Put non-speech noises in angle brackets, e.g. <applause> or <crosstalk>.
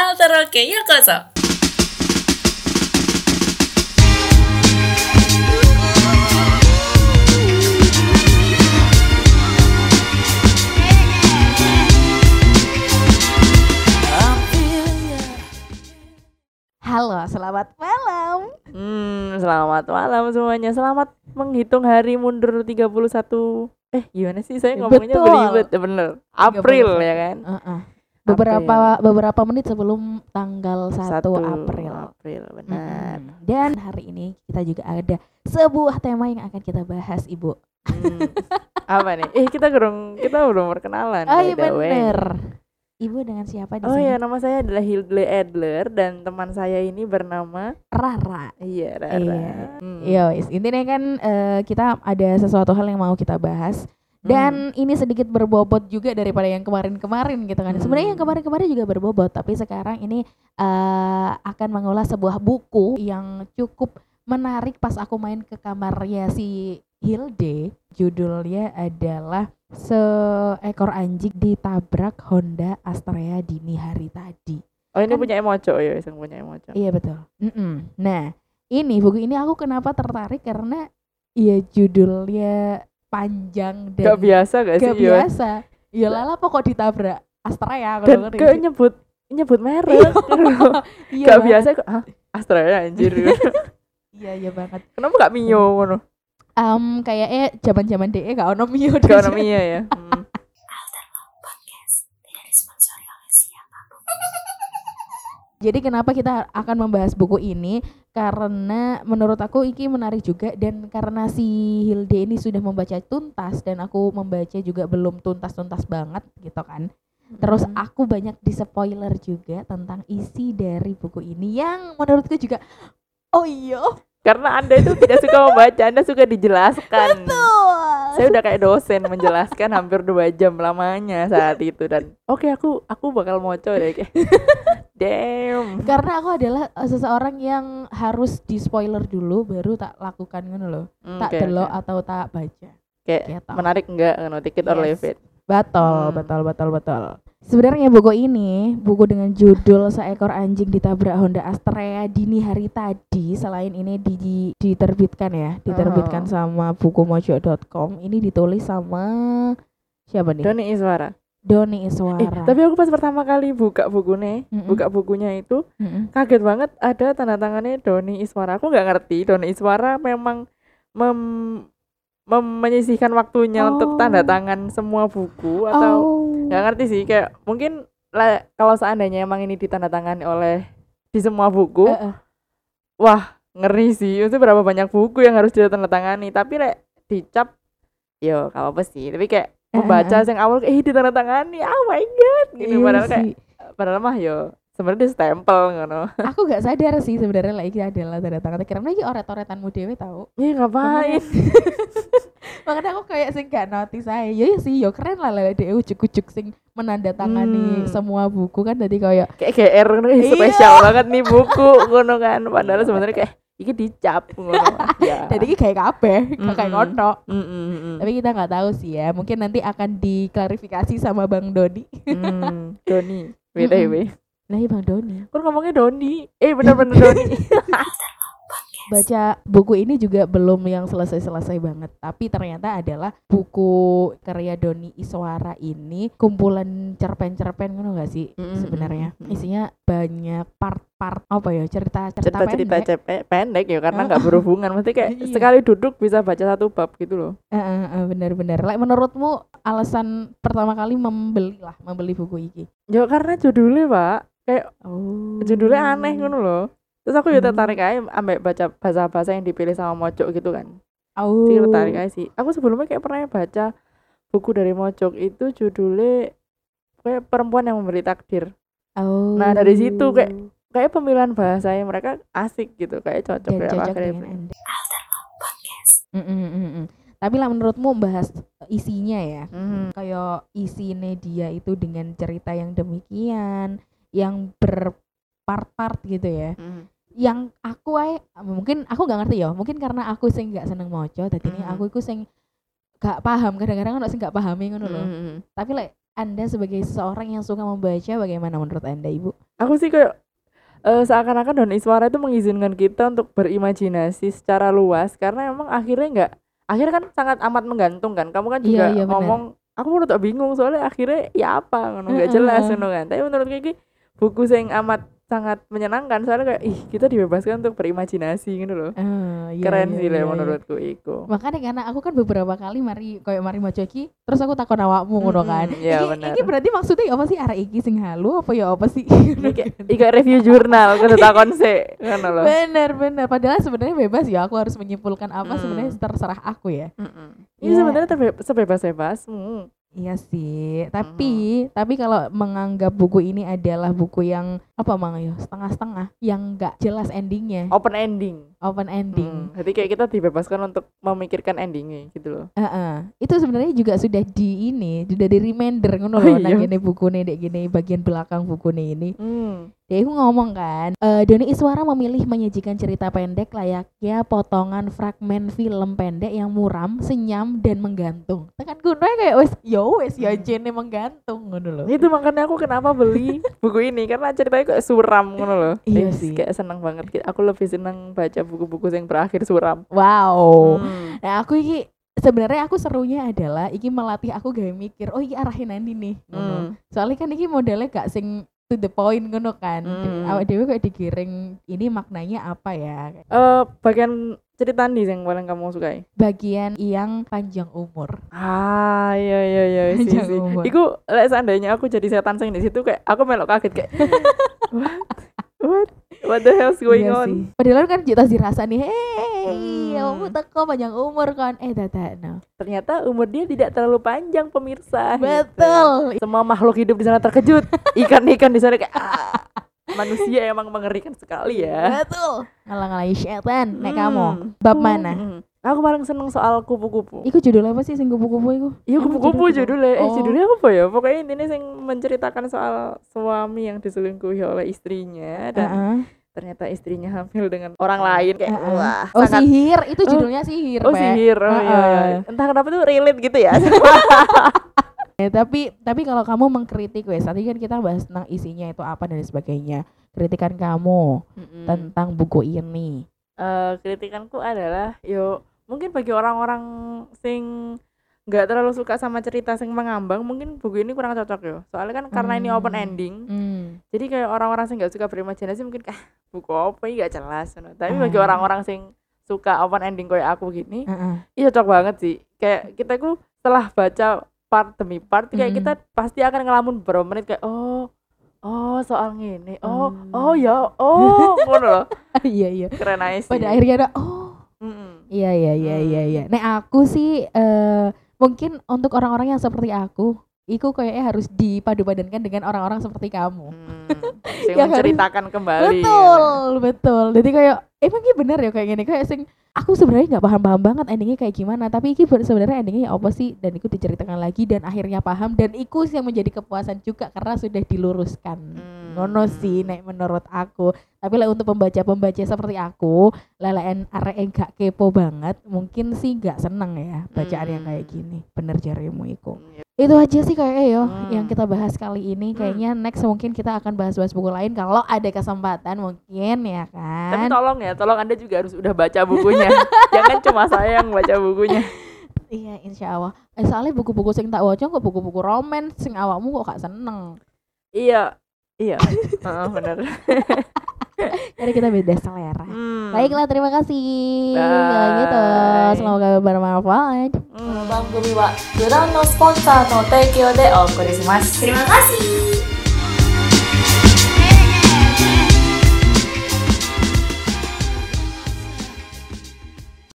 Alteroke Yokoso. Halo, selamat malam. Hmm, selamat malam semuanya. Selamat menghitung hari mundur 31. Eh, gimana sih saya ngomongnya Betul. belibet ya bener. April 31. ya kan? Heeh. Beberapa beberapa menit sebelum tanggal 1 Satu April. April, benar. Mm-mm. Dan hari ini kita juga ada sebuah tema yang akan kita bahas, Ibu. Hmm. Apa nih? Eh, kita belum kita belum perkenalan. Oh iya bener. Ibu dengan siapa di Oh sini? ya, nama saya adalah Hildle Adler dan teman saya ini bernama Rara. Iya, Rara. Iya. Hmm. Wis. intinya kan eh, kita ada sesuatu hal yang mau kita bahas. Dan ini sedikit berbobot juga daripada yang kemarin-kemarin gitu kan. Sebenarnya yang Hmm. kemarin-kemarin juga berbobot, tapi sekarang ini eh, akan mengulas sebuah buku yang cukup menarik pas aku main ke kamarnya si Hilde. Judulnya adalah Seekor Anjing Ditabrak Honda Astrea Dini Hari Tadi. Oh, ini kan- punya emoco ya, yang punya emoco. Iya betul. Mm-mm. Nah, ini buku ini aku kenapa tertarik karena ya judulnya panjang dan Gak biasa gak sih? gak biasa. Ya lala kok ditabrak Astrea Dan kalau kayak nyebut nyebut merek. iya <laughs> <laughs> gak banget. biasa kok. Hah? Astra ya anjir. <laughs> Iya iya banget. Kenapa gak Mio ngono? Um, kayaknya zaman-zaman DE gak ono Mio. Gak ono Mio ya. Hmm. Jadi kenapa kita akan membahas buku ini? Karena menurut aku iki menarik juga dan karena si Hilde ini sudah membaca tuntas dan aku membaca juga belum tuntas-tuntas banget gitu kan. Terus aku banyak di spoiler juga tentang isi dari buku ini yang menurutku juga oh iya Karena Anda itu tidak suka membaca, Anda suka dijelaskan. betul. Saya udah kayak dosen menjelaskan hampir dua jam lamanya saat itu dan oke aku aku bakal moco deh kayak. <laughs> Damn. Karena aku adalah eh, seseorang yang harus di spoiler dulu baru tak lakukan ngono loh. Tak Oke, delok oke. atau tak baca. Kayak Gitu. menarik enggak ngono take it or Yes. leave it. Betul, Hmm. betul, betul, betul. Sebenarnya buku ini, buku dengan judul Seekor Anjing Ditabrak Honda Astrea Dini Hari Tadi, selain ini di, diterbitkan ya, diterbitkan Oh. sama bukumojo.com. Ini ditulis sama siapa nih? Doni Iswara. Doni Iswara. Eh, tapi aku pas pertama kali buka bukunya, Mm-mm. buka bukunya itu Mm-mm. kaget banget ada tanda tangannya Doni Iswara. Aku nggak ngerti Doni Iswara memang mem, mem- menyisihkan waktunya Oh. untuk tanda tangan semua buku atau oh. Nggak ngerti sih kayak mungkin lah, kalau seandainya emang ini ditandatangani oleh di semua buku, Eh, eh. wah ngeri sih. Itu berapa banyak buku yang harus ditandatangani. Tapi lek dicap, yo kalau apa sih. Tapi kayak membaca eh, eh. yang awal eh ditandatangani, oh my god, gitu. Iya Padahal kayak sih. padahal mah yo sebenarnya stempel ngono. aku gak sadar sih sebenarnya lagi adalah tanda tangan karena ini oret-oretanmu dewe tahu Iya ngapain? <laughs> makanya aku kayak sing gak notice saya ya iya sih yo keren lah lewat dia ujuk-ujuk sing menandatangani Hmm. semua buku kan tadi kayak kayak GR ngono Iya. spesial banget nih buku ngono kan. Padahal sebenarnya kayak iki dicap ngono. <laughs> ya. jadi kayak kabeh kayak Mm, mm, mm. tapi kita nggak tahu sih ya mungkin nanti akan diklarifikasi sama bang Doni Hmm, Doni. BTW. Nah bang Doni Kan ngomongnya Doni. Eh bener-bener Doni. <laughs> baca buku ini juga belum yang selesai-selesai banget tapi ternyata adalah buku karya Doni Iswara ini kumpulan cerpen-cerpen kan gak sih Mm, sebenarnya isinya banyak part-part apa ya cerita-cerita Cerita-cerita pendek cepet pendek ya karena nggak berhubungan. Mesti kayak Iya. sekali duduk bisa baca satu bab gitu loh. Eh, eh, eh, benar-benar like, menurutmu alasan pertama kali membeli lah membeli buku ini Ya karena judulnya, Pak. Kayak oh judulnya aneh ngono loh. Terus aku juga Hmm. tertarik aja ambek baca bahasa-bahasa yang dipilih sama Mojok gitu kan. oh Jadi tertarik aja sih. Aku sebelumnya kayak pernah baca buku dari Mojok itu judulnya kayak perempuan yang memberi takdir. oh Nah, dari situ kayak- Kayak pemilihan bahasanya mereka asik gitu, kayak cocok dan kayak cocok dengan Podcast. Mm, mm, mm, mm. tapi lah menurutmu bahas isinya ya Mhm. kayak isinya dia itu dengan cerita yang demikian yang berpart-part gitu ya Mhm. yang aku ae mungkin aku nggak ngerti ya mungkin karena aku sing nggak seneng moco tadi ini Mhm. aku iku sing gak paham kadang-kadang kan sing gak pahami ngono loh Mhm. tapi like anda sebagai seseorang yang suka membaca bagaimana menurut anda ibu aku sih kayak eh, seakan-akan Don Iswara itu mengizinkan kita untuk berimajinasi secara luas karena emang akhirnya nggak akhirnya kan sangat amat menggantung kan kamu kan juga Iya, iya, bener. ngomong aku menurut tak bingung soalnya akhirnya ya apa ngono nggak jelas Heeh. ngono kan tapi menurut Kiki buku yang amat sangat menyenangkan soalnya kayak ih kita dibebaskan untuk berimajinasi gitu loh Eh, iya, keren iya, sih iya, iya. menurutku itu makanya karena aku kan beberapa kali mari koyo mari maca iki terus aku takon awakmu ngono Mm-mm, kan iya, iki, bener. iki berarti maksudnya apa sih arek iki sing halu apa ya apa sih kayak ika review jurnal kan takon sih ngono loh bener bener padahal sebenarnya bebas ya aku harus menyimpulkan apa Hmm. sebenarnya terserah aku ya Mm-mm. ini Iya. sebenarnya sebebas-bebasmu iya sih tapi tapi kalau menganggap buku ini adalah buku yang apa mang yo setengah-setengah yang nggak jelas endingnya. Open ending open ending Hmm, Jadi kayak kita dibebaskan untuk memikirkan endingnya gitu loh. Heeh. itu sebenarnya juga sudah di ini sudah di reminder ngono Oh loh iya? nang buku nih dek gini bagian belakang buku nih ini Hmm. dia ngomong kan eh Doni Iswara memilih menyajikan cerita pendek layaknya potongan fragmen film pendek yang muram senyam dan menggantung tekan kuno kayak wes yo wes ya Hmm. jene menggantung ngono loh Itu makanya aku kenapa beli <laughs> buku ini karena ceritanya kayak suram ngono loh. Iya Eh, sih. Kayak seneng banget. Aku lebih seneng baca buku-buku yang berakhir suram. wow Hmm. nah aku iki sebenarnya aku serunya adalah iki melatih aku gak mikir oh iki arahin nanti nih. Hmm. soalnya kan iki modelnya gak sing to the point ngono kan Hmm. awak dewe kayak digiring ini maknanya apa ya Eh, bagian cerita nih yang paling kamu sukai? bagian yang panjang umur Ah iya iya iya sih Panjang sih. umur. Iku lek seandainya aku jadi setan sing di situ kayak aku melok kaget kayak <laughs> what what what the hell's going Iya on? sih. Padahal kan kita dirasa nih, hei, Hmm. kamu teko panjang umur kan? Eh, tata, no. Ternyata umur dia tidak terlalu panjang pemirsa. gitu. Betul. semua makhluk hidup di sana terkejut ikan-ikan di sana kayak "Ah, manusia emang mengerikan sekali ya Betul. Ngalang-ngalangi setan, nek Hmm. kamu. Bab Hmm, mana? hmm. aku paling seneng soal kupu-kupu Iku judulnya apa sih sing kupu-kupu iku? iya kupu-kupu judul kupu? judulnya eh Oh. judulnya apa ya pokoknya intinya sing menceritakan soal suami yang diselingkuhi oleh istrinya dan. Ternyata istrinya hamil dengan orang lain kayak Heeh. wah Oh, sangat sihir. Itu Oh. judulnya sihir, oh sihir oh iya, iya. Heeh. entah kenapa tuh relate gitu ya <laughs> Eh, tapi tapi kalau kamu mengkritik wes, tadi kan kita bahas tentang isinya itu apa dan sebagainya. Kritikan kamu Mm-mm. tentang buku ini. eh kritikanku adalah yo mungkin bagi orang-orang sing nggak terlalu suka sama cerita sing mengambang mungkin buku ini kurang cocok yo soalnya kan karena ini open Hmm. ending Hmm. jadi kayak orang-orang sing nggak suka berimajinasi mungkin ah buku apa ini nggak jelas no. tapi bagi Ah. orang-orang sing suka open ending kayak aku gini Heeh. iya cocok banget sih kayak kita ku setelah baca part demi part kayak Mm. kita pasti akan ngelamun beberapa menit kayak oh oh soal ini oh Hmm. oh ya oh <laughs> ngono loh Iya, iya. keren aja sih Pada akhirnya ada oh. Iya iya iya Hmm. iya iya. Nah aku sih eh mungkin untuk orang-orang yang seperti aku, iku kayaknya harus dipadu-padankan dengan orang-orang seperti kamu. Hmm, <laughs> Yang harus- menceritakan kembali betul betul. Jadi kayak emang ini bener ya kayak gini kayak sing aku sebenarnya nggak paham-paham banget endingnya kayak gimana, tapi iki sebenarnya endingnya ya apa sih dan itu diceritakan lagi dan akhirnya paham dan iku sih yang menjadi kepuasan juga karena sudah diluruskan. Hmm. Ngono sih nek menurut aku. Tapi lah untuk pembaca-pembaca seperti aku, lelean arek yang gak kepo banget, mungkin sih gak seneng ya bacaan yang kayak Hmm. gini. Bener jarimu iku. Hmm, ya. Itu aja sih kayaknya yo Hmm. yang kita bahas kali ini. Hmm. Kayaknya next mungkin kita akan bahas-bahas buku lain kalau ada kesempatan mungkin ya Tapi kan. tolong ya, tolong Anda juga harus udah baca bukunya. <laughs> Jangan cuma saya yang baca bukunya. Iya, insya Allah. Eh, soalnya buku-buku sing tak waca kok buku-buku roman sing awakmu kok gak seneng. Iya. Iya. <laughs> Heeh, benar. <laughs> Jadi kita beda selera. Hmm. Baiklah, terima kasih. Bye. Kalau gitu, semoga bermanfaat. Hmm. 番組は余談のスポンサーの提供でお送りします。terima kasih